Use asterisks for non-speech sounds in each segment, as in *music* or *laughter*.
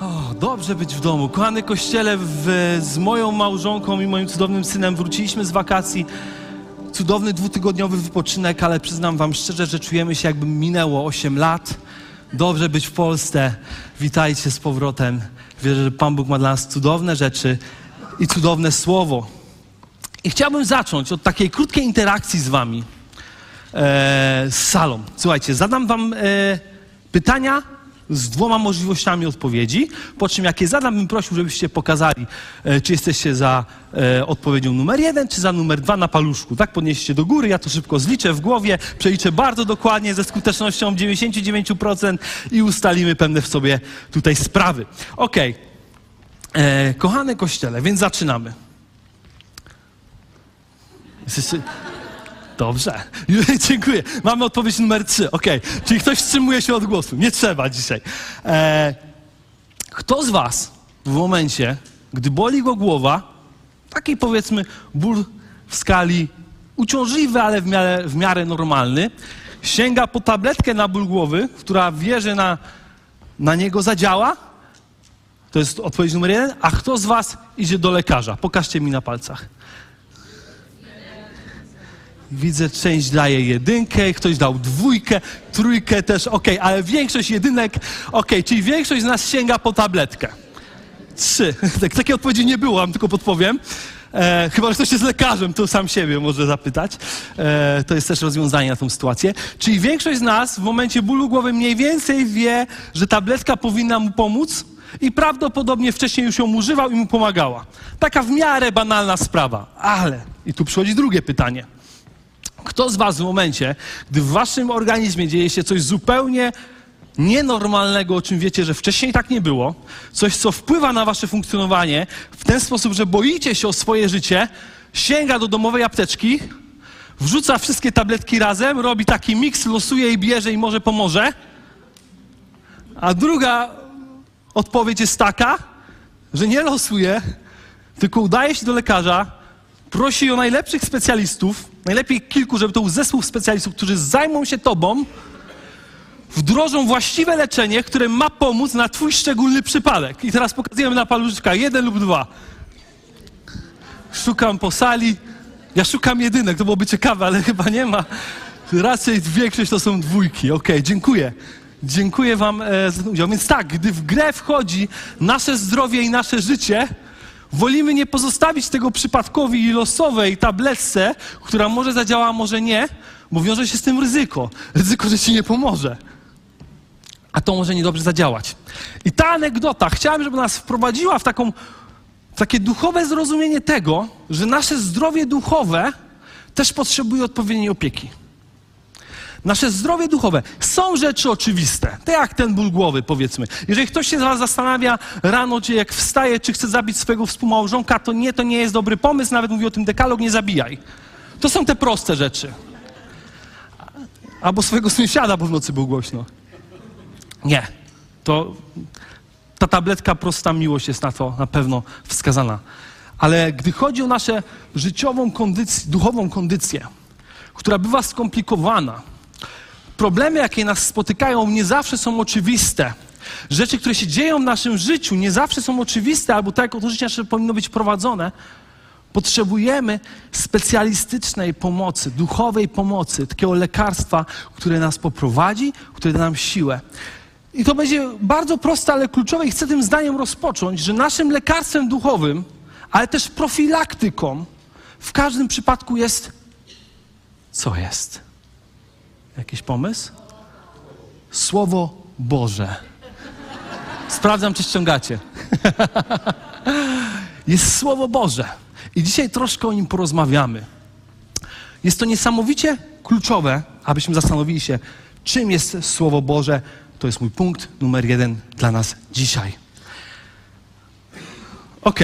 O, dobrze być w domu. Kochany kościele, w, z moją małżonką i moim cudownym synem wróciliśmy z wakacji. Cudowny dwutygodniowy wypoczynek, ale przyznam Wam szczerze, że czujemy się, jakby minęło 8 lat. Dobrze być w Polsce. Witajcie z powrotem. Wierzę, że Pan Bóg ma dla nas cudowne rzeczy i cudowne słowo. I chciałbym zacząć od takiej krótkiej interakcji z Wami, e, z salą. Słuchajcie, zadam Wam e, pytania z dwoma możliwościami odpowiedzi, po czym jak je zadam, bym prosił, żebyście pokazali, e, czy jesteście za e, odpowiedzią numer jeden, czy za numer dwa na paluszku. Tak podnieście do góry, ja to szybko zliczę w głowie, przeliczę bardzo dokładnie ze skutecznością 99% i ustalimy pewne w sobie tutaj sprawy. Okej. E, Kochane kościele, więc zaczynamy. Jesteście... Dobrze, *laughs* dziękuję. Mamy odpowiedź numer trzy. Okej, czyli ktoś wstrzymuje się od głosu. Nie trzeba dzisiaj. E, kto z Was w momencie, gdy boli go głowa, taki powiedzmy ból w skali uciążliwy, ale w miarę, w miarę normalny, sięga po tabletkę na ból głowy, która wie, że na, na niego zadziała? To jest odpowiedź numer jeden. A kto z Was idzie do lekarza? Pokażcie mi na palcach. Widzę, część daje jedynkę, ktoś dał dwójkę, trójkę też, ok, ale większość jedynek, ok, czyli większość z nas sięga po tabletkę. Trzy. *laughs* Tak, takiej odpowiedzi nie było, wam tylko podpowiem. E, chyba, że ktoś jest lekarzem, to sam siebie może zapytać. E, to jest też rozwiązanie na tą sytuację. Czyli większość z nas w momencie bólu głowy mniej więcej wie, że tabletka powinna mu pomóc i prawdopodobnie wcześniej już ją używał i mu pomagała. Taka w miarę banalna sprawa. Ale, i tu przychodzi drugie pytanie. Kto z Was w momencie, gdy w Waszym organizmie dzieje się coś zupełnie nienormalnego, o czym wiecie, że wcześniej tak nie było, coś, co wpływa na Wasze funkcjonowanie w ten sposób, że boicie się o swoje życie, sięga do domowej apteczki, wrzuca wszystkie tabletki razem, robi taki miks, losuje i bierze i może pomoże. A druga odpowiedź jest taka, że nie losuje, tylko udaje się do lekarza, prosi o najlepszych specjalistów, najlepiej kilku, żeby to był zespół specjalistów, którzy zajmą się tobą, wdrożą właściwe leczenie, które ma pomóc na twój szczególny przypadek. I teraz pokazujemy na paluszkach jeden lub dwa. Szukam po sali. Ja szukam jedynek, to byłoby ciekawe, ale chyba nie ma. Raczej większość to są dwójki. Okay, dziękuję. Dziękuję Wam e, za ten udział. Więc tak, gdy w grę wchodzi nasze zdrowie i nasze życie, Wolimy nie pozostawić tego przypadkowi i losowej tabletce, która może zadziała, może nie, bo wiąże się z tym ryzyko. Ryzyko, że ci nie pomoże. A to może niedobrze zadziałać. I ta anegdota, chciałem, żeby nas wprowadziła w taką, w takie duchowe zrozumienie tego, że nasze zdrowie duchowe też potrzebuje odpowiedniej opieki nasze zdrowie duchowe. Są rzeczy oczywiste, tak jak ten ból głowy, powiedzmy. Jeżeli ktoś się z Was zastanawia rano, czy jak wstaje, czy chce zabić swojego współmałżonka, to nie, to nie jest dobry pomysł, nawet mówi o tym dekalog, nie zabijaj. To są te proste rzeczy. Albo swojego sąsiada, bo w nocy był głośno. Nie. To ta tabletka prosta miłość jest na to na pewno wskazana. Ale gdy chodzi o naszą życiową kondycję, duchową kondycję, która bywa skomplikowana, problemy, jakie nas spotykają, nie zawsze są oczywiste. Rzeczy, które się dzieją w naszym życiu, nie zawsze są oczywiste, albo tak, jak to życie nasze powinno być prowadzone. Potrzebujemy specjalistycznej pomocy, duchowej pomocy, takiego lekarstwa, które nas poprowadzi, które da nam siłę. I to będzie bardzo proste, ale kluczowe i chcę tym zdaniem rozpocząć, że naszym lekarstwem duchowym, ale też profilaktyką w każdym przypadku jest co jest? Jakiś pomysł? Słowo Boże. Sprawdzam, czy ściągacie. *laughs* Jest Słowo Boże. I dzisiaj troszkę o nim porozmawiamy. Jest to niesamowicie kluczowe, abyśmy zastanowili się, czym jest Słowo Boże. To jest mój punkt numer jeden dla nas dzisiaj. Ok,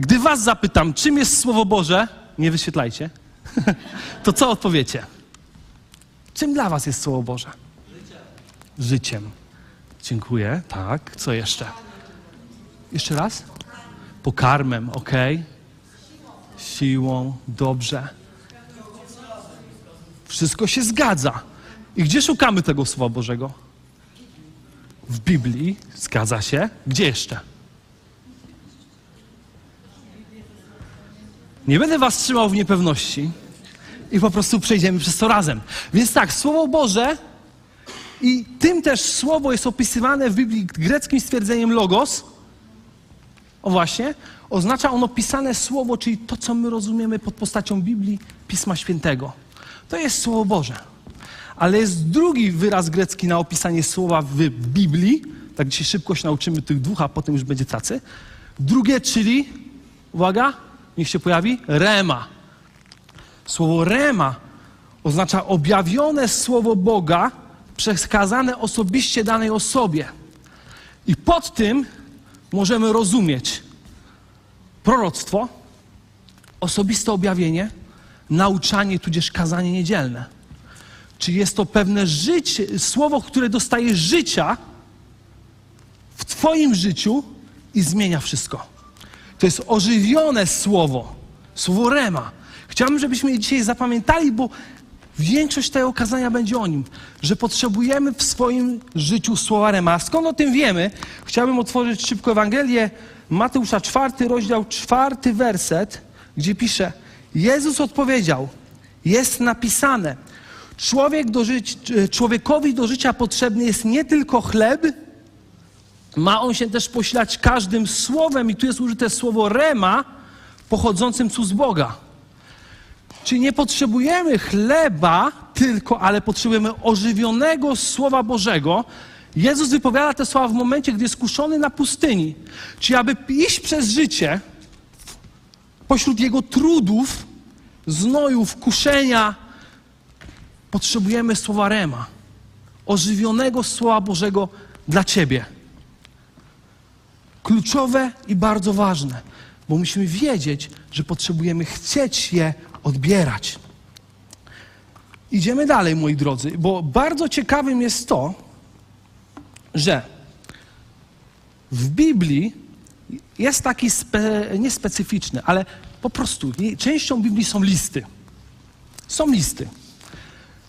Gdy was zapytam, czym jest Słowo Boże, nie wyświetlajcie, *laughs* to co odpowiecie? Czym dla was jest Słowo Boże? Życiem. Dziękuję. Tak. Co jeszcze? Jeszcze raz? Pokarmem, ok. Siłą, dobrze. Wszystko się zgadza. I gdzie szukamy tego Słowa Bożego? W Biblii, zgadza się. Gdzie jeszcze? Nie będę was trzymał w niepewności i po prostu przejdziemy przez to razem. Więc tak, Słowo Boże i tym też Słowo jest opisywane w Biblii greckim stwierdzeniem logos. O właśnie, oznacza ono pisane Słowo, czyli to, co my rozumiemy pod postacią Biblii, Pisma Świętego. To jest Słowo Boże. Ale jest drugi wyraz grecki na opisanie słowa w Biblii. Tak dzisiaj szybko się nauczymy tych dwóch, a potem już będzie tacy. Drugie, czyli, uwaga, niech się pojawi, rema. Słowo rema oznacza objawione słowo Boga, przekazane osobiście danej osobie. I pod tym możemy rozumieć proroctwo, osobiste objawienie, nauczanie, tudzież kazanie niedzielne. Czy jest to pewne życie, słowo, które dostaje życia w Twoim życiu i zmienia wszystko. To jest ożywione słowo, słowo rema. Chciałbym, żebyśmy je dzisiaj zapamiętali, bo większość tego okazania będzie o nim, że potrzebujemy w swoim życiu słowa rema. Skąd o tym wiemy? Chciałbym otworzyć szybko Ewangelię Mateusza, czwarty rozdział, czwarty werset, gdzie pisze: Jezus odpowiedział, jest napisane, człowiek do człowiekowi do życia potrzebny jest nie tylko chleb, ma on się też posilać każdym słowem, i tu jest użyte słowo rema, pochodzącym tu z Boga. Czyli nie potrzebujemy chleba tylko, ale potrzebujemy ożywionego Słowa Bożego. Jezus wypowiada te słowa w momencie, gdy jest kuszony na pustyni. Czyli aby iść przez życie pośród jego trudów, znojów, kuszenia, potrzebujemy słowa Rema, ożywionego Słowa Bożego dla Ciebie. Kluczowe i bardzo ważne, bo musimy wiedzieć, że potrzebujemy chcieć je odbierać. Idziemy dalej, moi drodzy, bo bardzo ciekawym jest to, że w Biblii jest taki spe, niespecyficzny, ale po prostu częścią Biblii są listy. Są listy.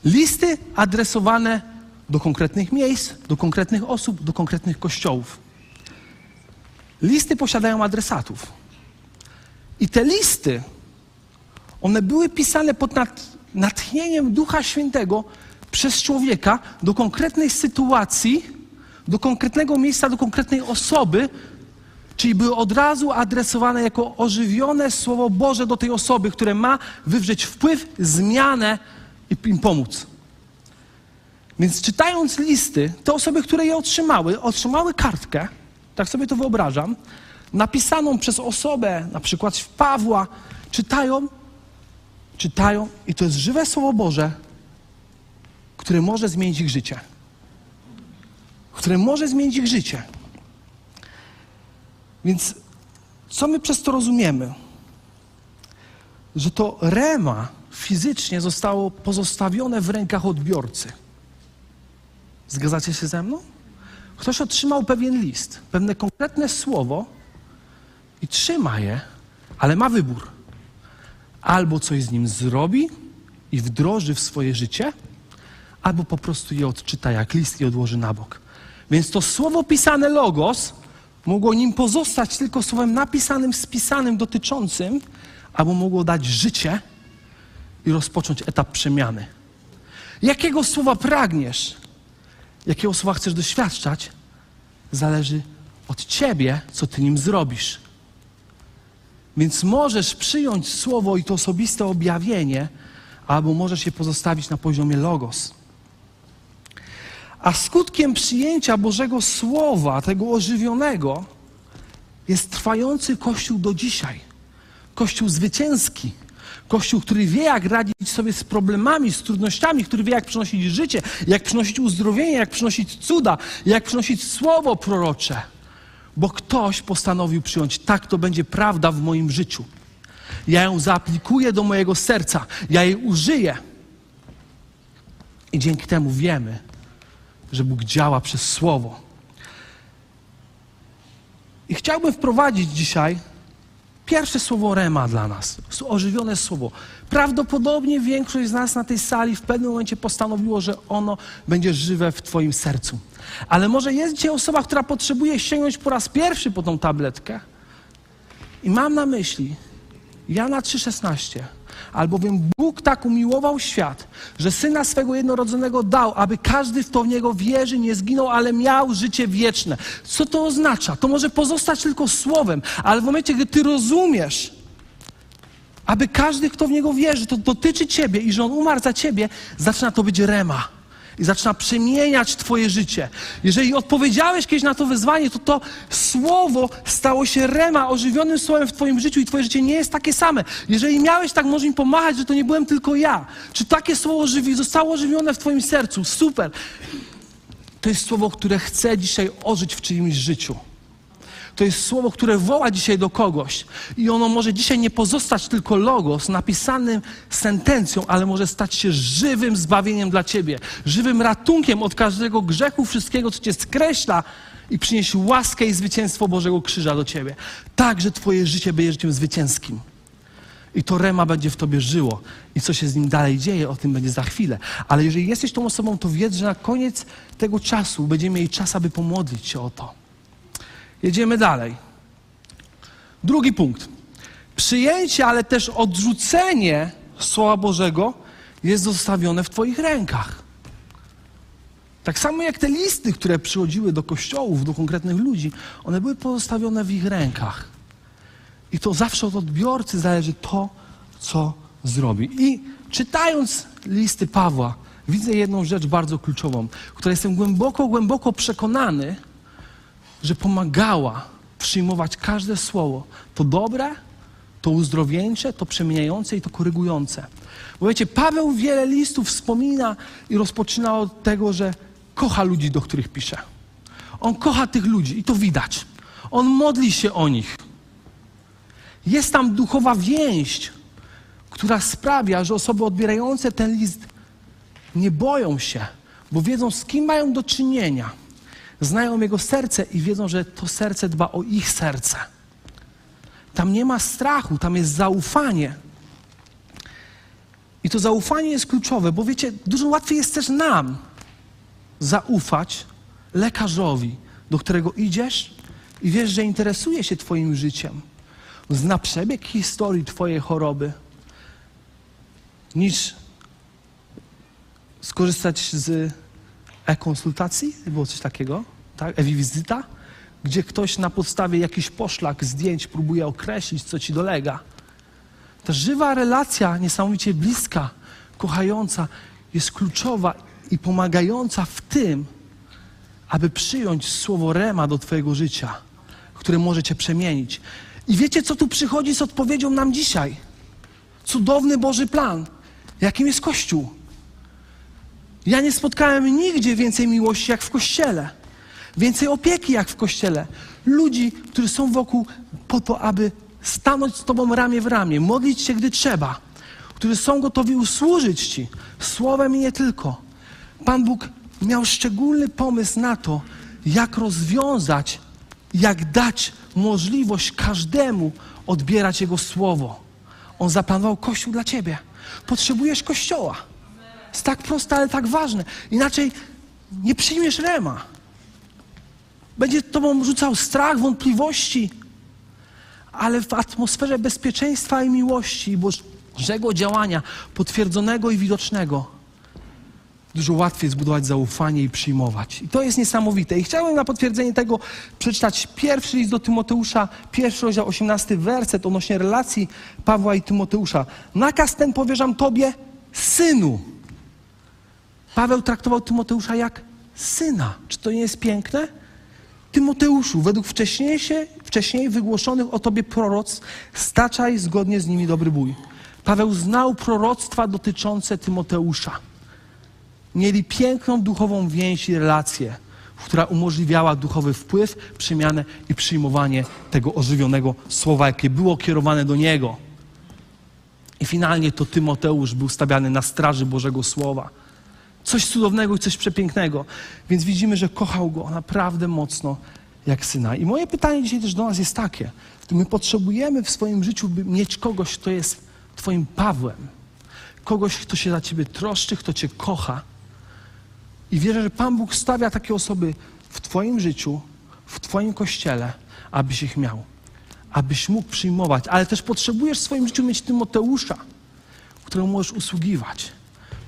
Listy adresowane do konkretnych miejsc, do konkretnych osób, do konkretnych kościołów. Listy posiadają adresatów. I te listy, one były pisane pod nat natchnieniem Ducha Świętego przez człowieka do konkretnej sytuacji, do konkretnego miejsca, do konkretnej osoby, czyli były od razu adresowane jako ożywione Słowo Boże do tej osoby, które ma wywrzeć wpływ, zmianę i im pomóc. Więc czytając listy, te osoby, które je otrzymały, otrzymały kartkę, tak sobie to wyobrażam, napisaną przez osobę, na przykład Pawła, czytają, czytają i to jest żywe Słowo Boże, które może zmienić ich życie. Które może zmienić ich życie. Więc co my przez to rozumiemy? Że to rema fizycznie zostało pozostawione w rękach odbiorcy. Zgadzacie się ze mną? Ktoś otrzymał pewien list, pewne konkretne słowo i trzyma je, ale ma wybór. Albo coś z nim zrobi i wdroży w swoje życie, albo po prostu je odczyta jak list i odłoży na bok. Więc to słowo pisane logos mogło nim pozostać tylko słowem napisanym, spisanym, dotyczącym, albo mogło dać życie i rozpocząć etap przemiany. Jakiego słowa pragniesz? Jakiego słowa chcesz doświadczać? Zależy od ciebie, co ty nim zrobisz. Więc możesz przyjąć słowo i to osobiste objawienie, albo możesz je pozostawić na poziomie logos. A skutkiem przyjęcia Bożego Słowa, tego ożywionego, jest trwający Kościół do dzisiaj. Kościół zwycięski. Kościół, który wie, jak radzić sobie z problemami, z trudnościami, który wie, jak przynosić życie, jak przynosić uzdrowienie, jak przynosić cuda, jak przynosić słowo prorocze. Bo ktoś postanowił przyjąć, tak to będzie prawda w moim życiu. Ja ją zaaplikuję do mojego serca, ja jej użyję. I dzięki temu wiemy, że Bóg działa przez Słowo. I chciałbym wprowadzić dzisiaj pierwsze słowo Rema dla nas. Ożywione słowo. Prawdopodobnie większość z nas na tej sali w pewnym momencie postanowiło, że ono będzie żywe w Twoim sercu. Ale może jest dzisiaj osoba, która potrzebuje sięgnąć po raz pierwszy po tą tabletkę. I mam na myśli Jana 3,16. Albowiem Bóg tak umiłował świat, że Syna swego jednorodzonego dał, aby każdy, kto w Niego wierzy, nie zginął, ale miał życie wieczne. Co to oznacza? To może pozostać tylko słowem, ale w momencie, gdy Ty rozumiesz, aby każdy, kto w Niego wierzy, to dotyczy Ciebie i że On umarł za Ciebie, zaczyna to być rema i zaczyna przemieniać Twoje życie. Jeżeli odpowiedziałeś kiedyś na to wyzwanie, to to słowo stało się rema, ożywionym słowem w Twoim życiu i Twoje życie nie jest takie same. Jeżeli miałeś tak, może mi pomachać, że to nie byłem tylko ja. Czy takie słowo żywi, zostało ożywione w Twoim sercu? Super. To jest słowo, które chce dzisiaj ożyć w czyimś życiu. To jest słowo, które woła dzisiaj do kogoś. I ono może dzisiaj nie pozostać tylko logos, napisanym sentencją, ale może stać się żywym zbawieniem dla ciebie, żywym ratunkiem od każdego grzechu, wszystkiego, co cię skreśla i przynieść łaskę i zwycięstwo Bożego Krzyża do ciebie. Tak, że twoje życie będzie życiem zwycięskim. I to rema będzie w tobie żyło. I co się z nim dalej dzieje, o tym będzie za chwilę. Ale jeżeli jesteś tą osobą, to wiedz, że na koniec tego czasu będziemy mieli czas, aby pomodlić się o to. Jedziemy dalej. Drugi punkt. Przyjęcie, ale też odrzucenie Słowa Bożego jest zostawione w Twoich rękach. Tak samo jak te listy, które przychodziły do kościołów, do konkretnych ludzi, one były pozostawione w ich rękach. I to zawsze od odbiorcy zależy to, co zrobi. I czytając listy Pawła, widzę jedną rzecz bardzo kluczową, która jestem głęboko, głęboko przekonany, że pomagała przyjmować każde słowo. To dobre, to uzdrowieńcze, to przemieniające i to korygujące. Bo wiecie, Paweł wiele listów wspomina i rozpoczyna od tego, że kocha ludzi, do których pisze. On kocha tych ludzi i to widać. On modli się o nich. Jest tam duchowa więź, która sprawia, że osoby odbierające ten list nie boją się, bo wiedzą, z kim mają do czynienia znają Jego serce i wiedzą, że to serce dba o ich serce. Tam nie ma strachu, tam jest zaufanie. I to zaufanie jest kluczowe, bo wiecie, dużo łatwiej jest też nam zaufać lekarzowi, do którego idziesz i wiesz, że interesuje się Twoim życiem, zna przebieg historii Twojej choroby, niż skorzystać z e-konsultacji, było coś takiego, tak? E-wizyta, gdzie ktoś na podstawie jakichś poszlak, zdjęć próbuje określić, co ci dolega. Ta żywa relacja, niesamowicie bliska, kochająca, jest kluczowa i pomagająca w tym, aby przyjąć słowo rema do Twojego życia, które może Cię przemienić. I wiecie, co tu przychodzi z odpowiedzią nam dzisiaj? Cudowny Boży plan, jakim jest Kościół. Ja nie spotkałem nigdzie więcej miłości jak w kościele. Więcej opieki jak w kościele. Ludzi, którzy są wokół po to, aby stanąć z Tobą ramię w ramię, modlić się, gdy trzeba, którzy są gotowi usłużyć Ci słowem i nie tylko. Pan Bóg miał szczególny pomysł na to, jak rozwiązać, jak dać możliwość każdemu odbierać Jego słowo. On zaplanował Kościół dla Ciebie. Potrzebujesz Kościoła. Jest tak proste, ale tak ważne. Inaczej nie przyjmiesz rema. Będzie tobą rzucał strach, wątpliwości, ale w atmosferze bezpieczeństwa i miłości i Bożego działania, potwierdzonego i widocznego, dużo łatwiej zbudować zaufanie i przyjmować. I to jest niesamowite. I chciałem na potwierdzenie tego przeczytać pierwszy list do Tymoteusza, pierwszy rozdział, 18 werset odnośnie relacji Pawła i Tymoteusza. Nakaz ten powierzam Tobie, synu Paweł traktował Tymoteusza jak syna. Czy to nie jest piękne? Tymoteuszu, według wcześniej wygłoszonych o tobie proroc, staczaj zgodnie z nimi dobry bój. Paweł znał proroctwa dotyczące Tymoteusza. Mieli piękną duchową więź i relację. która umożliwiała duchowy wpływ, przemianę i przyjmowanie tego ożywionego słowa, jakie było kierowane do niego. I finalnie to Tymoteusz był stawiany na straży Bożego Słowa. Coś cudownego i coś przepięknego. Więc widzimy, że kochał go naprawdę mocno jak syna. I moje pytanie dzisiaj też do nas jest takie. My potrzebujemy w swoim życiu mieć kogoś, kto jest Twoim Pawłem. Kogoś, kto się za Ciebie troszczy, kto Cię kocha. I wierzę, że Pan Bóg stawia takie osoby w Twoim życiu, w Twoim kościele, abyś ich miał. Abyś mógł przyjmować. Ale też potrzebujesz w swoim życiu mieć Tymoteusza, któremu możesz usługiwać.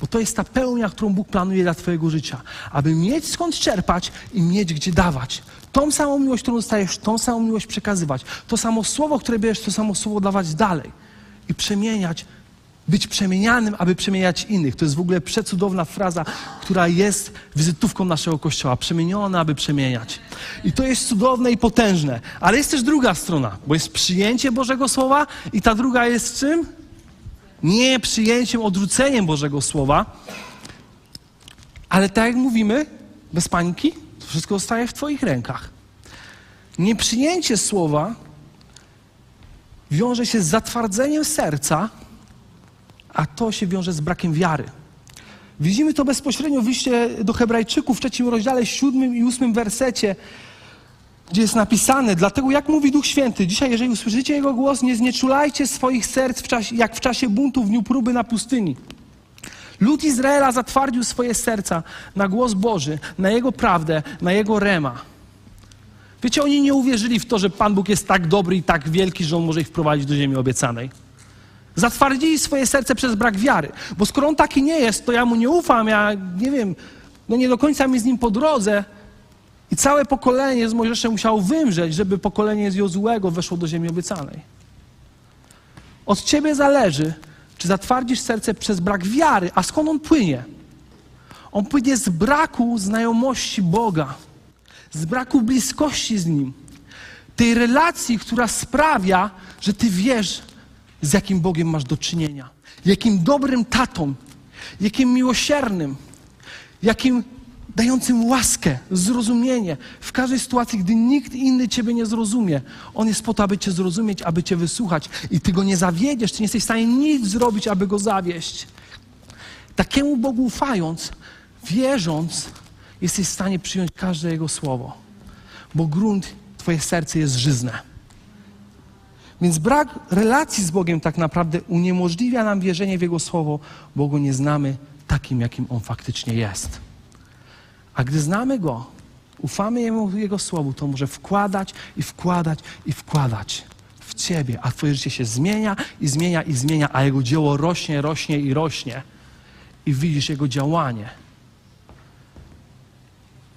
Bo to jest ta pełnia, którą Bóg planuje dla Twojego życia. Aby mieć skąd czerpać i mieć gdzie dawać. Tą samą miłość, którą dostajesz, tą samą miłość przekazywać. To samo słowo, które bierzesz, to samo słowo dawać dalej. I przemieniać, być przemienianym, aby przemieniać innych. To jest w ogóle przecudowna fraza, która jest wizytówką naszego Kościoła. Przemieniona, aby przemieniać. I to jest cudowne i potężne. Ale jest też druga strona, bo jest przyjęcie Bożego Słowa i ta druga jest czym? Nie przyjęciem, odrzuceniem Bożego Słowa. Ale tak jak mówimy, bez pańki, to wszystko zostaje w Twoich rękach. Nieprzyjęcie słowa wiąże się z zatwardzeniem serca, a to się wiąże z brakiem wiary. Widzimy to bezpośrednio w liście do Hebrajczyków w trzecim rozdziale, siódmym i ósmym wersecie, gdzie jest napisane, dlatego jak mówi Duch Święty, dzisiaj jeżeli usłyszycie Jego głos, nie znieczulajcie swoich serc w czasie, jak w czasie buntu w dniu próby na pustyni. Lud Izraela zatwardził swoje serca na głos Boży, na Jego prawdę, na Jego rema. Wiecie, oni nie uwierzyli w to, że Pan Bóg jest tak dobry i tak wielki, że On może ich wprowadzić do ziemi obiecanej. Zatwardzili swoje serce przez brak wiary. Bo skoro On taki nie jest, to ja Mu nie ufam, ja nie wiem, no nie do końca mi z Nim po drodze. I całe pokolenie z Mojżeszem musiało wymrzeć, żeby pokolenie z Jozułego weszło do ziemi obiecanej. Od Ciebie zależy, czy zatwardzisz serce przez brak wiary. A skąd on płynie? On płynie z braku znajomości Boga, z braku bliskości z Nim, tej relacji, która sprawia, że Ty wiesz, z jakim Bogiem masz do czynienia, jakim dobrym tatą, jakim miłosiernym, jakim dającym łaskę, zrozumienie w każdej sytuacji, gdy nikt inny Ciebie nie zrozumie. On jest po to, aby Cię zrozumieć, aby Cię wysłuchać i Ty go nie zawiedziesz, Ty nie jesteś w stanie nic zrobić, aby go zawieść. Takiemu Bogu ufając, wierząc, jesteś w stanie przyjąć każde Jego słowo, bo grunt Twoje serce jest żyzne. Więc brak relacji z Bogiem tak naprawdę uniemożliwia nam wierzenie w Jego słowo, bo go nie znamy takim, jakim On faktycznie jest. A gdy znamy Go, ufamy Jemu, Jego Słowu, to może wkładać i wkładać i wkładać w Ciebie, a Twoje życie się zmienia i zmienia i zmienia, a Jego dzieło rośnie, rośnie i rośnie. I widzisz Jego działanie.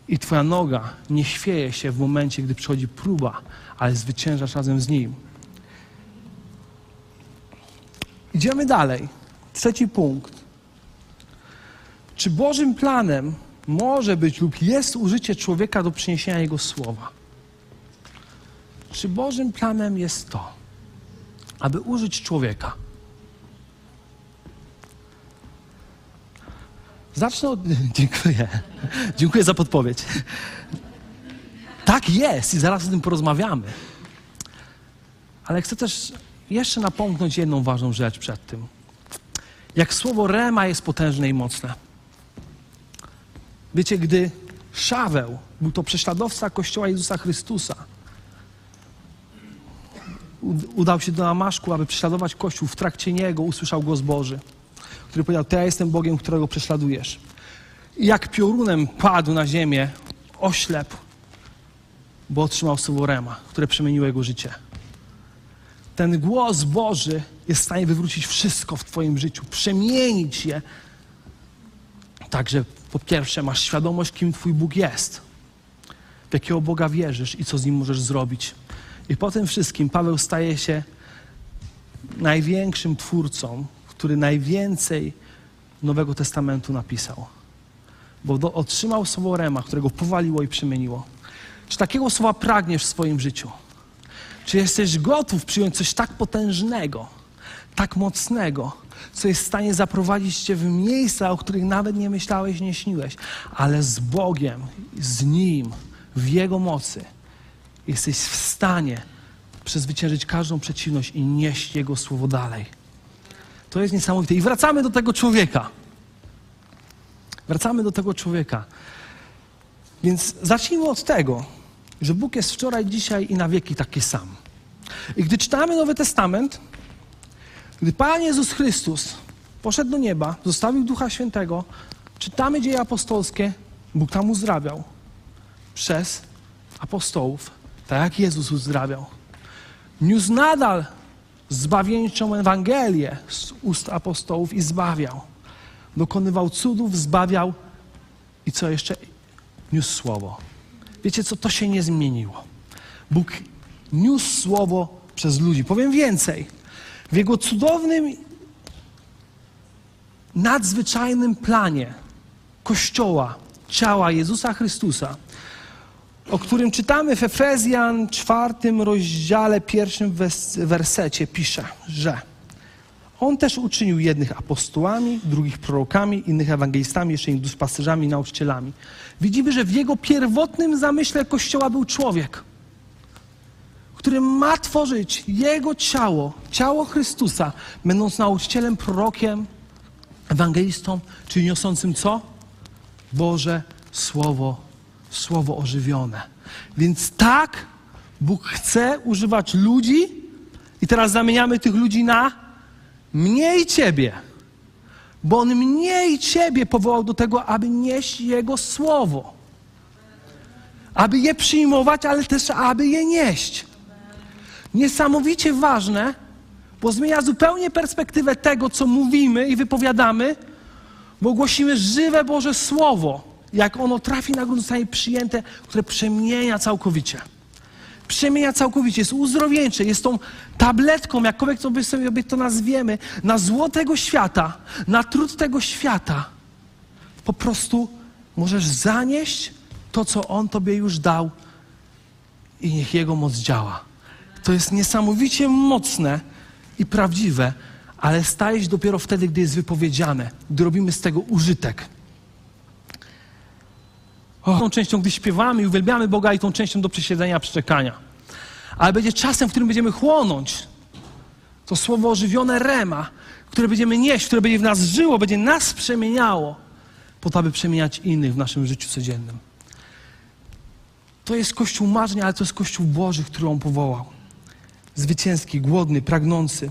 I Twoja noga nie chwieje się w momencie, gdy przychodzi próba, ale zwyciężasz razem z Nim. Idziemy dalej. Trzeci punkt. Czy Bożym planem może być lub jest użycie człowieka do przyniesienia Jego słowa? Czy Bożym planem jest to, aby użyć człowieka? Zacznę od. *laughs* Dziękuję. Dziękuję za podpowiedź. Tak jest i zaraz o tym porozmawiamy. Ale chcę też jeszcze napomknąć jedną ważną rzecz przed tym. Jak słowo rema jest potężne i mocne. Wiecie, gdy Szaweł był to prześladowca Kościoła Jezusa Chrystusa, udał się do Damaszku, aby prześladować Kościół. W trakcie niego usłyszał głos Boży, który powiedział, to ja jestem Bogiem, którego prześladujesz. I jak piorunem padł na ziemię, oślepł, bo otrzymał słowo Rema, które przemieniło jego życie. Ten głos Boży jest w stanie wywrócić wszystko w Twoim życiu, przemienić je. Także po pierwsze masz świadomość, kim Twój Bóg jest, w jakiego Boga wierzysz i co z Nim możesz zrobić. I po tym wszystkim Paweł staje się największym twórcą, który najwięcej Nowego Testamentu napisał. Bo do, otrzymał słowo Rema, którego powaliło i przemieniło. Czy takiego słowa pragniesz w swoim życiu? Czy jesteś gotów przyjąć coś tak potężnego, tak mocnego, co jest w stanie zaprowadzić Cię w miejsca, o których nawet nie myślałeś, nie śniłeś. Ale z Bogiem, z Nim, w Jego mocy jesteś w stanie przezwyciężyć każdą przeciwność i nieść Jego słowo dalej. To jest niesamowite. I wracamy do tego człowieka. Wracamy do tego człowieka. Więc zacznijmy od tego, że Bóg jest wczoraj, dzisiaj i na wieki taki sam. I gdy czytamy Nowy Testament, gdy Pan Jezus Chrystus poszedł do nieba, zostawił Ducha Świętego, czytamy dzieje apostolskie, Bóg tam uzdrawiał przez apostołów, tak jak Jezus uzdrawiał. Niósł nadal zbawieńczą Ewangelię z ust apostołów i zbawiał. Dokonywał cudów, zbawiał i co jeszcze? Niósł słowo. Wiecie co? To się nie zmieniło. Bóg niósł słowo przez ludzi. Powiem więcej. W jego cudownym, nadzwyczajnym planie Kościoła, ciała Jezusa Chrystusa, o którym czytamy w Efezjan czwartym rozdziale, pierwszym wersecie, pisze, że on też uczynił jednych apostołami, drugich prorokami, innych ewangelistami, jeszcze innych duszpasterzami, nauczycielami. Widzimy, że w jego pierwotnym zamyśle Kościoła był człowiek, który ma tworzyć jego ciało, ciało Chrystusa, będąc nauczycielem, prorokiem, ewangelistą, czyli niosącym co? Boże Słowo, Słowo ożywione. Więc tak Bóg chce używać ludzi i teraz zamieniamy tych ludzi na mniej Ciebie. Bo On mniej Ciebie powołał do tego, aby nieść Jego Słowo. Aby je przyjmować, ale też aby je nieść. Niesamowicie ważne, bo zmienia zupełnie perspektywę tego, co mówimy i wypowiadamy, bo głosimy żywe Boże Słowo. Jak ono trafi na grunt, zostanie przyjęte, które przemienia całkowicie. Przemienia całkowicie, jest uzdrowieńcze, jest tą tabletką, jakkolwiek sobie sobie to nazwiemy, na zło tego świata, na trud tego świata. Po prostu możesz zanieść to, co On Tobie już dał i niech Jego moc działa. To jest niesamowicie mocne i prawdziwe, ale staje się dopiero wtedy, gdy jest wypowiedziane, gdy robimy z tego użytek. Tą częścią, gdy śpiewamy i uwielbiamy Boga, i tą częścią do przesiedzenia, przeczekania. Ale będzie czasem, w którym będziemy chłonąć to słowo ożywione rema, które będziemy nieść, które będzie w nas żyło, będzie nas przemieniało, po to, aby przemieniać innych w naszym życiu codziennym. To jest Kościół marzeń, ale to jest Kościół Boży, który On powołał. Zwycięski, głodny, pragnący.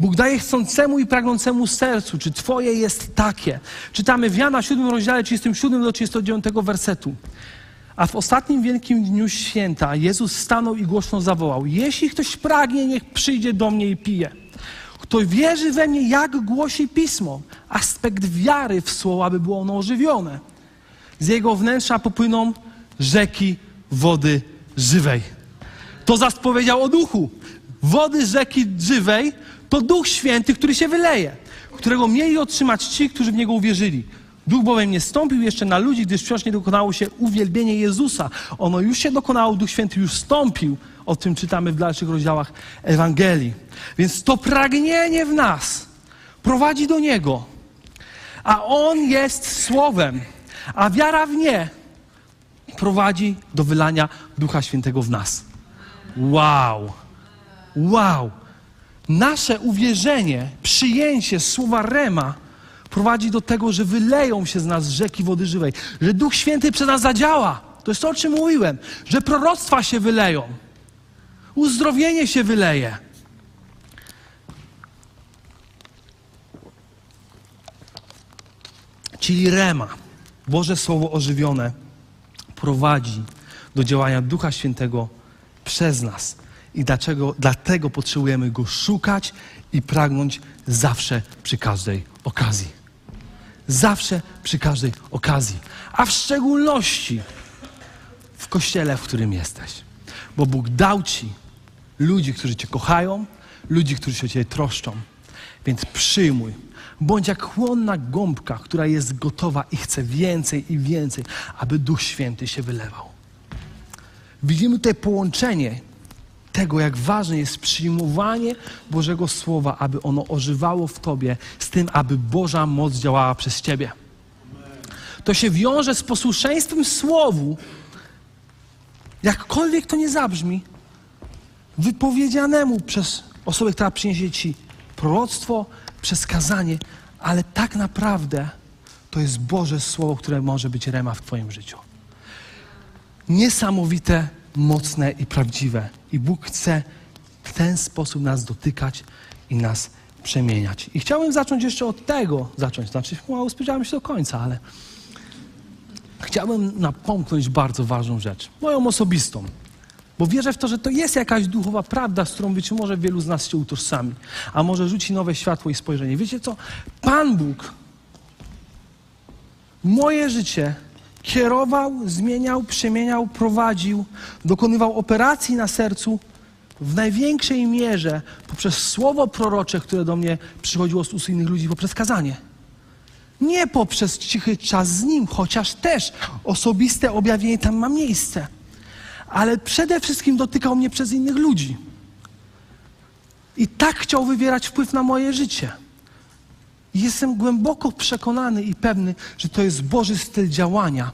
Bóg daje chcącemu i pragnącemu sercu. Czy Twoje jest takie? Czytamy w Jana 7 rozdziale 37 do 39 wersetu. A w ostatnim wielkim dniu święta Jezus stanął i głośno zawołał: Jeśli ktoś pragnie, niech przyjdzie do mnie i pije. Kto wierzy we mnie, jak głosi pismo, aspekt wiary w słowo, aby było ono ożywione. Z jego wnętrza popłyną rzeki wody żywej. To zaś powiedział o duchu. Wody rzeki żywej to duch święty, który się wyleje, którego mieli otrzymać ci, którzy w niego uwierzyli. Duch bowiem nie stąpił jeszcze na ludzi, gdyż wciąż nie dokonało się uwielbienie Jezusa. Ono już się dokonało, Duch Święty już stąpił. O tym czytamy w dalszych rozdziałach Ewangelii. Więc to pragnienie w nas prowadzi do Niego. A On jest Słowem, a wiara w nie prowadzi do wylania Ducha Świętego w nas. Wow! Wow! Nasze uwierzenie, przyjęcie słowa Rema prowadzi do tego, że wyleją się z nas rzeki wody żywej, że Duch Święty przez nas zadziała. To jest to, o czym mówiłem, że proroctwa się wyleją, uzdrowienie się wyleje. Czyli Rema, Boże Słowo ożywione, prowadzi do działania Ducha Świętego przez nas. I dlaczego, dlatego potrzebujemy Go szukać i pragnąć zawsze przy każdej okazji. Zawsze przy każdej okazji. A w szczególności w kościele, w którym jesteś. Bo Bóg dał Ci ludzi, którzy Cię kochają, ludzi, którzy się o Ciebie troszczą. Więc przyjmuj. Bądź jak chłonna gąbka, która jest gotowa i chce więcej i więcej, aby Duch Święty się wylewał. Widzimy tutaj połączenie tego, jak ważne jest przyjmowanie Bożego Słowa, aby ono ożywało w Tobie, z tym, aby Boża moc działała przez Ciebie. To się wiąże z posłuszeństwem Słowu, jakkolwiek to nie zabrzmi, wypowiedzianemu przez osobę, która przyniesie Ci proroctwo, przez kazanie, ale tak naprawdę to jest Boże Słowo, które może być rema w Twoim życiu. Niesamowite, mocne i prawdziwe. I Bóg chce w ten sposób nas dotykać i nas przemieniać. I chciałbym zacząć jeszcze od tego, zacząć, znaczy mało spodziewałem się do końca, ale chciałbym napomknąć bardzo ważną rzecz, moją osobistą. Bo wierzę w to, że to jest jakaś duchowa prawda, z którą być może wielu z nas się utożsami, a może rzuci nowe światło i spojrzenie. Wiecie co? Pan Bóg moje życie kierował, zmieniał, przemieniał, prowadził, dokonywał operacji na sercu w największej mierze poprzez słowo prorocze, które do mnie przychodziło z ust innych ludzi, poprzez kazanie. Nie poprzez cichy czas z Nim, chociaż też osobiste objawienie tam ma miejsce. Ale przede wszystkim dotykał mnie przez innych ludzi. I tak chciał wywierać wpływ na moje życie. Jestem głęboko przekonany i pewny, że to jest Boży styl działania,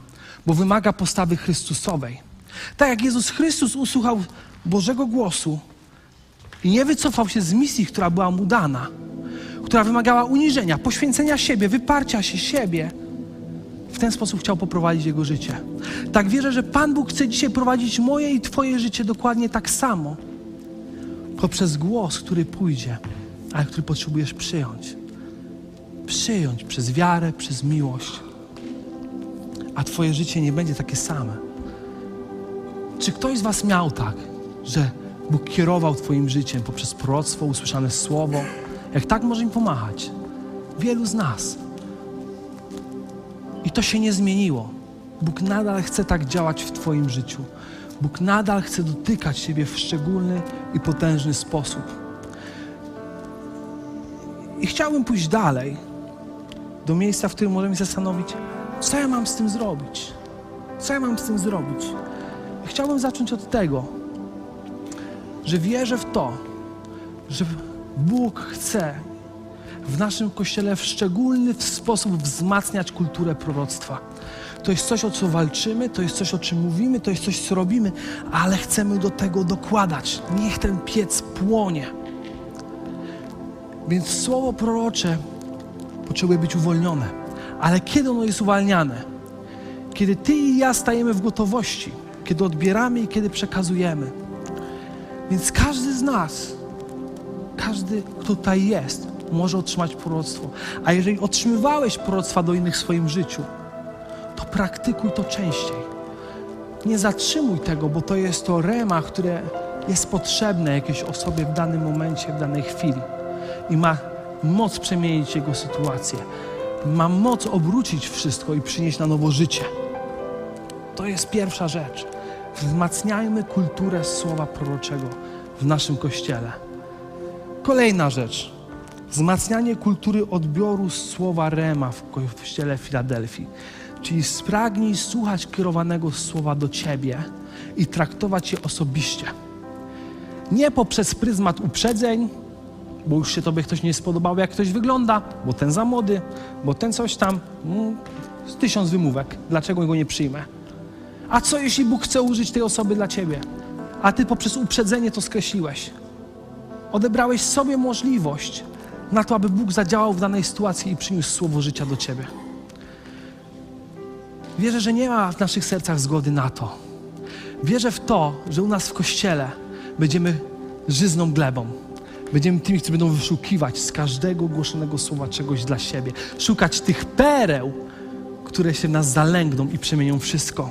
bo wymaga postawy Chrystusowej. Tak jak Jezus Chrystus usłuchał Bożego głosu i nie wycofał się z misji, która była mu dana, która wymagała uniżenia, poświęcenia siebie, wyparcia się siebie, w ten sposób chciał poprowadzić jego życie. Tak wierzę, że Pan Bóg chce dzisiaj prowadzić moje i Twoje życie dokładnie tak samo, poprzez głos, który pójdzie, ale który potrzebujesz przyjąć przyjąć przez wiarę, przez miłość, a Twoje życie nie będzie takie same. Czy ktoś z Was miał tak, że Bóg kierował Twoim życiem poprzez proroctwo, usłyszane słowo? Jak tak może im pomachać? Wielu z nas. I to się nie zmieniło. Bóg nadal chce tak działać w Twoim życiu. Bóg nadal chce dotykać Ciebie w szczególny i potężny sposób. I chciałbym pójść dalej do miejsca, w którym możemy się zastanowić, co ja mam z tym zrobić? Co ja mam z tym zrobić? Chciałbym zacząć od tego, że wierzę w to, że Bóg chce w naszym kościele w szczególny sposób wzmacniać kulturę proroctwa. To jest coś, o co walczymy, to jest coś, o czym mówimy, to jest coś, co robimy, ale chcemy do tego dokładać. Niech ten piec płonie. Więc słowo prorocze potrzebuje być uwolnione. Ale kiedy ono jest uwalniane? Kiedy Ty i ja stajemy w gotowości, kiedy odbieramy i kiedy przekazujemy. Więc każdy z nas, każdy, kto tutaj jest, może otrzymać proroctwo. A jeżeli otrzymywałeś proroctwa do innych w swoim życiu, to praktykuj to częściej. Nie zatrzymuj tego, bo to jest to rema, które jest potrzebne jakiejś osobie w danym momencie, w danej chwili. I ma moc przemienić jego sytuację. Ma moc obrócić wszystko i przynieść na nowo życie. To jest pierwsza rzecz. Wzmacniajmy kulturę słowa proroczego w naszym kościele. Kolejna rzecz. Wzmacnianie kultury odbioru słowa Rema w kościele Filadelfii. Czyli spragnij słuchać kierowanego słowa do ciebie i traktować je osobiście. Nie poprzez pryzmat uprzedzeń, bo już się tobie ktoś nie spodobał, jak ktoś wygląda, bo ten za młody, bo ten coś tam. Mm, tysiąc wymówek. Dlaczego go nie przyjmę? A co jeśli Bóg chce użyć tej osoby dla ciebie, a ty poprzez uprzedzenie to skreśliłeś? Odebrałeś sobie możliwość na to, aby Bóg zadziałał w danej sytuacji i przyniósł słowo życia do ciebie. Wierzę, że nie ma w naszych sercach zgody na to. Wierzę w to, że u nas w kościele będziemy żyzną glebą Będziemy tymi, którzy będą wyszukiwać z każdego głoszonego słowa czegoś dla siebie. Szukać tych pereł, które się w nas zalęgną i przemienią wszystko.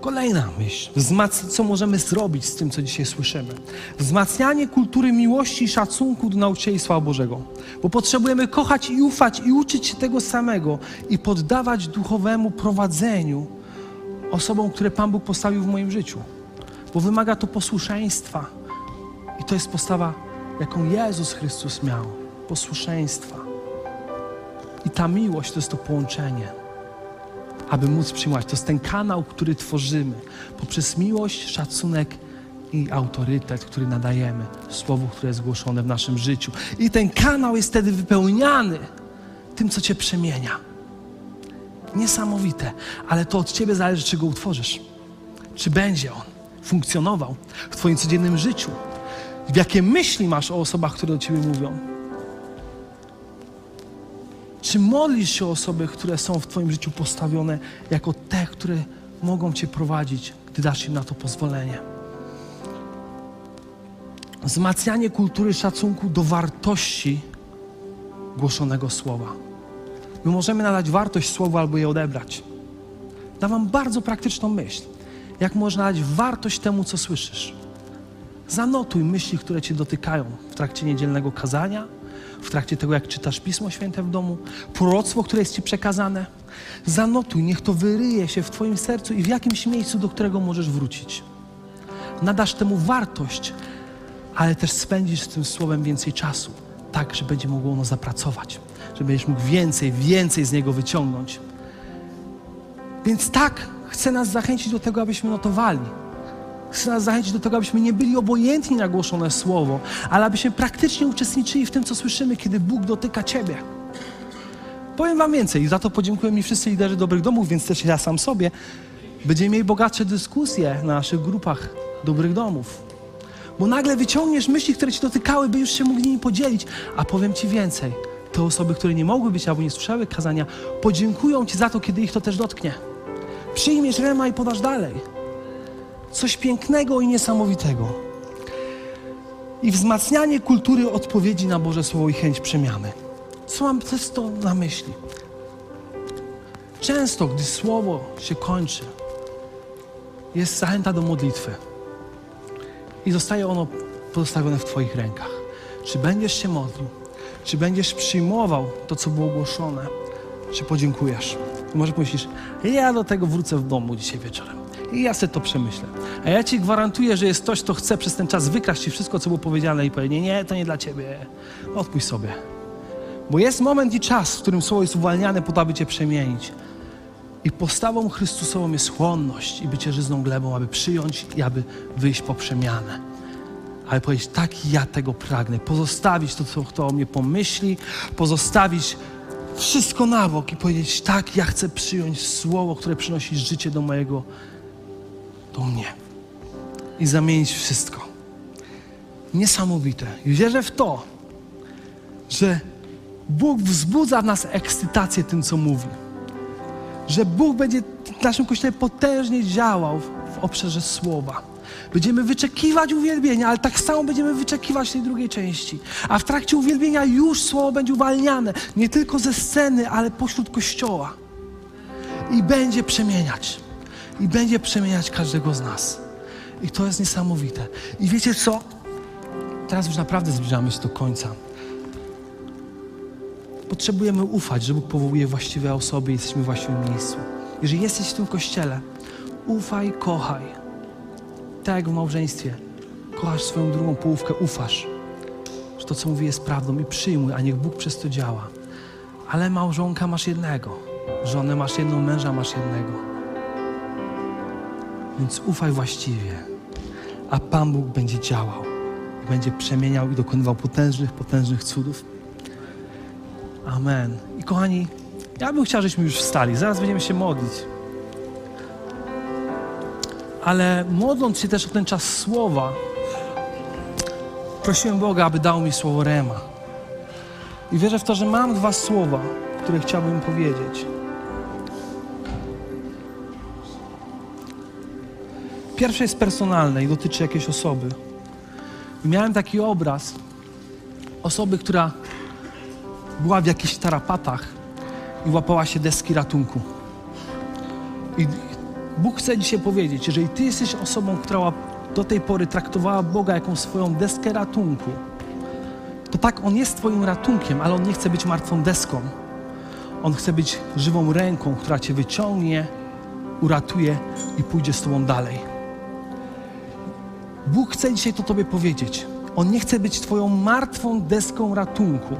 Kolejna myśl. Wzmac- co możemy zrobić z tym, co dzisiaj słyszymy? Wzmacnianie kultury miłości i szacunku do nauczycielstwa Bożego. Bo potrzebujemy kochać i ufać i uczyć się tego samego i poddawać duchowemu prowadzeniu osobom, które Pan Bóg postawił w moim życiu. Bo wymaga to posłuszeństwa to jest postawa, jaką Jezus Chrystus miał posłuszeństwa. I ta miłość to jest to połączenie. aby móc przyjmować. To jest ten kanał, który tworzymy poprzez miłość, szacunek i autorytet, który nadajemy słowu, które jest głoszone w naszym życiu. I ten kanał jest wtedy wypełniany tym, co cię przemienia. Niesamowite, ale to od ciebie zależy, czy go utworzysz. Czy będzie on funkcjonował w twoim codziennym życiu. Jakie myśli masz o osobach, które do ciebie mówią. Czy modlisz się o osoby, które są w Twoim życiu postawione jako te, które mogą Cię prowadzić, gdy dasz im na to pozwolenie? Wzmacnianie kultury szacunku do wartości głoszonego słowa. My możemy nadać wartość słowu albo je odebrać. Dam Wam bardzo praktyczną myśl. Jak można dać wartość temu, co słyszysz? Zanotuj myśli, które Cię dotykają w trakcie niedzielnego kazania, w trakcie tego, jak czytasz Pismo Święte w domu, proroctwo, które jest Ci przekazane. Zanotuj, niech to wyryje się w Twoim sercu i w jakimś miejscu, do którego możesz wrócić. Nadasz temu wartość, ale też spędzisz z tym słowem więcej czasu, tak, że będzie mogło ono zapracować, że będziesz mógł więcej, więcej z niego wyciągnąć. Więc tak, chcę nas zachęcić do tego, abyśmy notowali Chcę nas zachęcić do tego, abyśmy nie byli obojętni na głoszone słowo, ale abyśmy praktycznie uczestniczyli w tym, co słyszymy, kiedy Bóg dotyka Ciebie. Powiem Wam więcej i za to podziękuję mi wszyscy liderzy dobrych domów, więc też ja sam sobie. Będziemy mieli bogatsze dyskusje na naszych grupach dobrych domów. Bo nagle wyciągniesz myśli, które Ci dotykały, by już się mógł nimi podzielić. A powiem Ci więcej. Te osoby, które nie mogły być albo nie słyszały kazania, podziękują Ci za to, kiedy ich to też dotknie. Przyjmiesz rema i podasz dalej. Coś pięknego i niesamowitego. I wzmacnianie kultury odpowiedzi na Boże Słowo i chęć przemiany. Co mam przez to na myśli? Często, gdy Słowo się kończy, jest zachęta do modlitwy. I zostaje ono pozostawione w Twoich rękach. Czy będziesz się modlił? Czy będziesz przyjmował to, co było ogłoszone? Czy podziękujesz? Może pomyślisz, ja do tego wrócę w domu dzisiaj wieczorem. I ja sobie to przemyślę. A ja ci gwarantuję, że jest ktoś, kto chce przez ten czas wykraść ci wszystko, co było powiedziane i powiedzieć, nie, to nie dla ciebie. Odpuść sobie. Bo jest moment i czas, w którym słowo jest uwalniane po to, aby cię przemienić. I postawą Chrystusową jest chłonność i bycie żyzną glebą, aby przyjąć i aby wyjść po przemianę. Ale powiedzieć, tak ja tego pragnę. Pozostawić to, co kto o mnie pomyśli, pozostawić wszystko na bok i powiedzieć, tak, ja chcę przyjąć słowo, które przynosi życie do mojego do mnie i zamienić wszystko. Niesamowite. I wierzę w to, że Bóg wzbudza w nas ekscytację tym, co mówi. Że Bóg będzie w naszym Kościele potężnie działał w, obszarze słowa. Będziemy wyczekiwać uwielbienia, ale tak samo będziemy wyczekiwać tej drugiej części. A w trakcie uwielbienia już słowo będzie uwalniane, nie tylko ze sceny, ale pośród Kościoła. I będzie przemieniać i będzie przemieniać każdego z nas. I to jest niesamowite. I wiecie co? Teraz już naprawdę zbliżamy się do końca. Potrzebujemy ufać, że Bóg powołuje właściwe osoby i jesteśmy w właściwym miejscu. Jeżeli jesteś w tym kościele, ufaj, kochaj. Tak jak w małżeństwie. Kochasz swoją drugą połówkę, ufasz, że to, co mówi, jest prawdą i przyjmuj, a niech Bóg przez to działa. Ale małżonka masz jednego, żonę masz jedną, męża masz jednego. Więc ufaj właściwie, a Pan Bóg będzie działał, będzie przemieniał i dokonywał potężnych, potężnych cudów. Amen. I kochani, ja bym chciał, żebyśmy już wstali. Zaraz będziemy się modlić. Ale modląc się też o ten czas słowa, prosiłem Boga, aby dał mi słowo Rema. I wierzę w to, że mam dwa słowa, które chciałbym powiedzieć. Pierwsze jest personalne i dotyczy jakiejś osoby. I miałem taki obraz osoby, która była w jakichś tarapatach i łapała się deski ratunku. I Bóg chce dzisiaj powiedzieć, jeżeli Ty jesteś osobą, która do tej pory traktowała Boga jako swoją deskę ratunku, to tak, On jest Twoim ratunkiem, ale On nie chce być martwą deską. On chce być żywą ręką, która Cię wyciągnie, uratuje i pójdzie z Tobą dalej. Bóg chce dzisiaj to Tobie powiedzieć. On nie chce być Twoją martwą deską ratunku,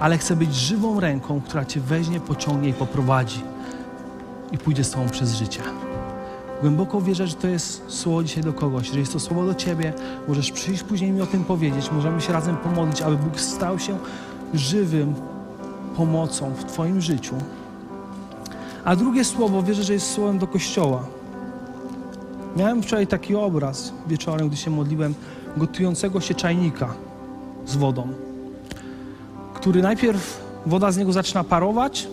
ale chce być żywą ręką, która Cię weźmie, pociągnie i poprowadzi. i pójdzie z Tobą przez życie. Głęboko wierzę, że to jest słowo dzisiaj do kogoś, że jest to słowo do Ciebie. Możesz przyjść później mi o tym powiedzieć. Możemy się razem pomodlić, aby Bóg stał się żywym pomocą w Twoim życiu. A drugie słowo wierzę, że jest słowem do Kościoła. Miałem wczoraj taki obraz wieczorem, gdy się modliłem, gotującego się czajnika z wodą, który najpierw woda z niego zaczyna parować,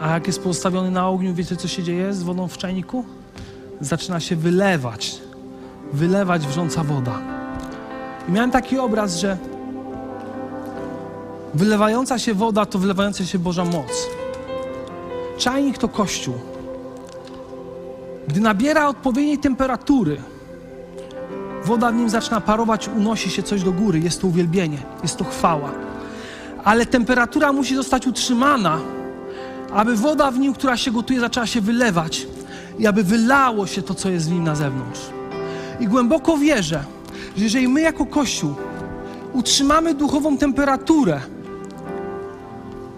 a jak jest postawiony na ogniu, wiecie co się dzieje z wodą w czajniku? Zaczyna się wylewać, wylewać wrząca woda. I miałem taki obraz, że wylewająca się woda to wylewająca się Boża moc. Czajnik to kościół. Gdy nabiera odpowiedniej temperatury, woda w nim zaczyna parować, unosi się coś do góry, jest to uwielbienie, jest to chwała. Ale temperatura musi zostać utrzymana, aby woda w nim, która się gotuje, zaczęła się wylewać i aby wylało się to, co jest w nim na zewnątrz. I głęboko wierzę, że jeżeli my jako Kościół utrzymamy duchową temperaturę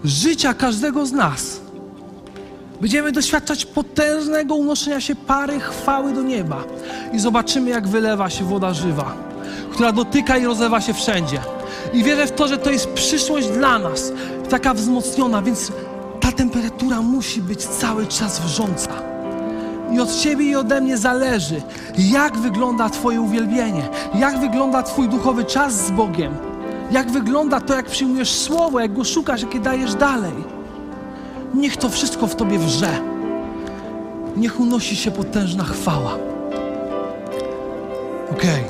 życia każdego z nas, będziemy doświadczać potężnego unoszenia się pary chwały do nieba i zobaczymy, jak wylewa się woda żywa, która dotyka i rozlewa się wszędzie. I wierzę w to, że to jest przyszłość dla nas, taka wzmocniona, więc ta temperatura musi być cały czas wrząca. I od Ciebie i ode mnie zależy, jak wygląda Twoje uwielbienie, jak wygląda Twój duchowy czas z Bogiem, jak wygląda to, jak przyjmujesz słowo, jak go szukasz, jakie dajesz dalej. Niech to wszystko w Tobie wrze. Niech unosi się potężna chwała. Okej.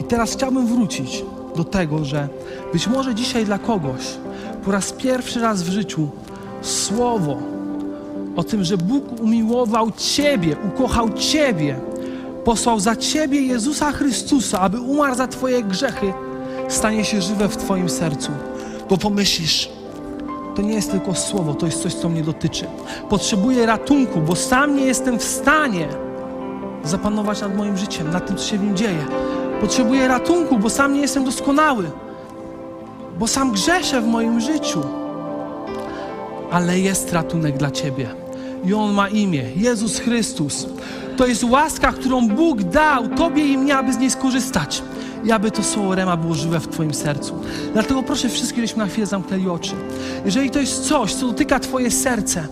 I teraz chciałbym wrócić do tego, że być może dzisiaj dla kogoś po raz pierwszy raz w życiu słowo o tym, że Bóg umiłował Ciebie, ukochał Ciebie, posłał za Ciebie Jezusa Chrystusa, aby umarł za Twoje grzechy, stanie się żywe w Twoim sercu. Bo pomyślisz, to nie jest tylko słowo, to jest coś, co mnie dotyczy. Potrzebuję ratunku, bo sam nie jestem w stanie zapanować nad moim życiem, nad tym, co się w nim dzieje. Potrzebuję ratunku, bo sam nie jestem doskonały, bo sam grzeszę w moim życiu. Ale jest ratunek dla Ciebie. I On ma imię Jezus Chrystus. To jest łaska, którą Bóg dał Tobie i mnie, aby z niej skorzystać. I aby to słowo Rema było żywe w Twoim sercu. Dlatego proszę wszystkich, żebyśmy na chwilę zamknęli oczy. Jeżeli to jest coś, co dotyka Twoje serce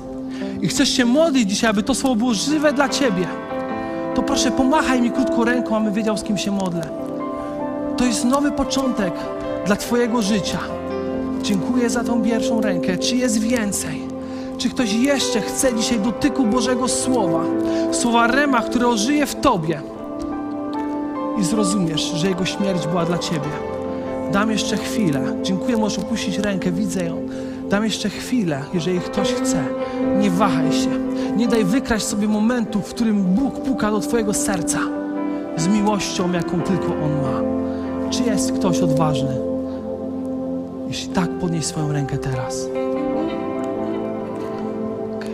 i chcesz się modlić dzisiaj, aby to słowo było żywe dla Ciebie, to proszę pomachaj mi krótko ręką, aby wiedział, z kim się modlę. To jest nowy początek dla Twojego życia. Dziękuję za tą pierwszą rękę. Czy jest więcej? Czy ktoś jeszcze chce dzisiaj dotyku Bożego Słowa? Słowa Rema, które ożyje w Tobie i zrozumiesz, że Jego śmierć była dla Ciebie. Dam jeszcze chwilę. Dziękuję, możesz opuścić rękę, widzę ją. Dam jeszcze chwilę, jeżeli ktoś chce. Nie wahaj się. Nie daj wykraść sobie momentu, w którym Bóg puka do Twojego serca z miłością, jaką tylko On ma. Czy jest ktoś odważny? Jeśli tak, podnieś swoją rękę teraz. Okay.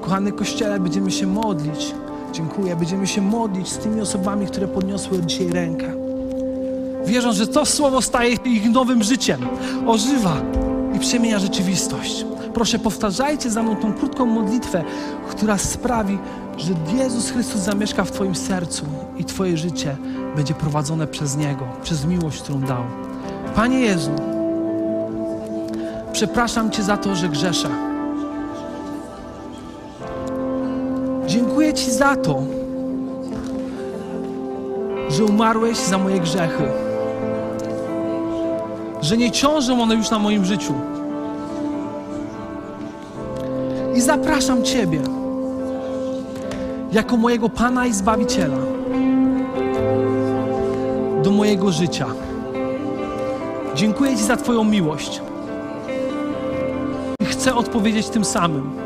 Kochany Kościele, będziemy się modlić. Dziękuję. Będziemy się modlić z tymi osobami, które podniosły dzisiaj rękę. Wierzą, że to słowo staje ich nowym życiem, ożywa i przemienia rzeczywistość. Proszę, powtarzajcie za mną tą krótką modlitwę, która sprawi, że Jezus Chrystus zamieszka w Twoim sercu i Twoje życie będzie prowadzone przez Niego, przez miłość, którą dał. Panie Jezu, przepraszam Cię za to, że grzeszę. Ci za to, że umarłeś za moje grzechy, że nie ciążą one już na moim życiu. I zapraszam Ciebie jako mojego Pana i Zbawiciela do mojego życia. Dziękuję Ci za Twoją miłość i chcę odpowiedzieć tym samym.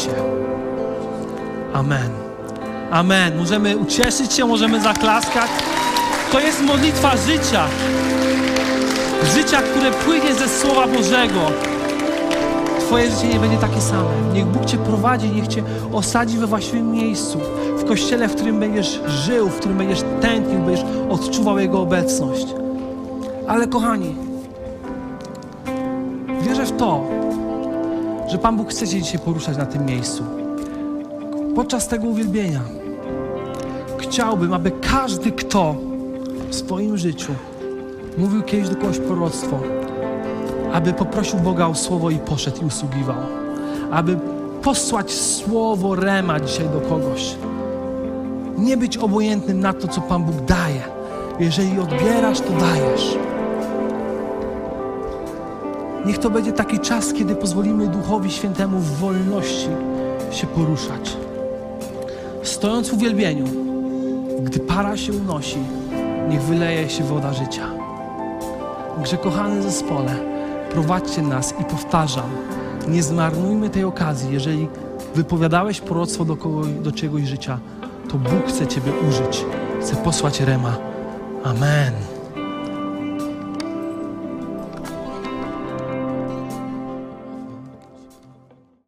Cię. Amen. Amen. Możemy ucieszyć się, możemy zaklaskać. To jest modlitwa życia. Życia, które płynie ze Słowa Bożego. Twoje życie nie będzie takie same. Niech Bóg Cię prowadzi, niech Cię osadzi we właściwym miejscu. W kościele, w którym będziesz żył, w którym będziesz tętnił, będziesz odczuwał Jego obecność. Ale kochani, wierzę w to, że Pan Bóg chce się dzisiaj poruszać na tym miejscu. Podczas tego uwielbienia chciałbym, aby każdy, kto w swoim życiu mówił kiedyś do kogoś proroctwo, aby poprosił Boga o słowo i poszedł i usługiwał. Aby posłać słowo Rema dzisiaj do kogoś. Nie być obojętnym na to, co Pan Bóg daje. Jeżeli odbierasz, to dajesz. Niech to będzie taki czas, kiedy pozwolimy Duchowi Świętemu w wolności się poruszać. Stojąc w uwielbieniu, gdy para się unosi, niech wyleje się woda życia. Także kochany zespole, prowadźcie nas i powtarzam, nie zmarnujmy tej okazji. Jeżeli wypowiadałeś proroctwo do, do czegoś życia, to Bóg chce Ciebie użyć. Chce posłać Rema. Amen.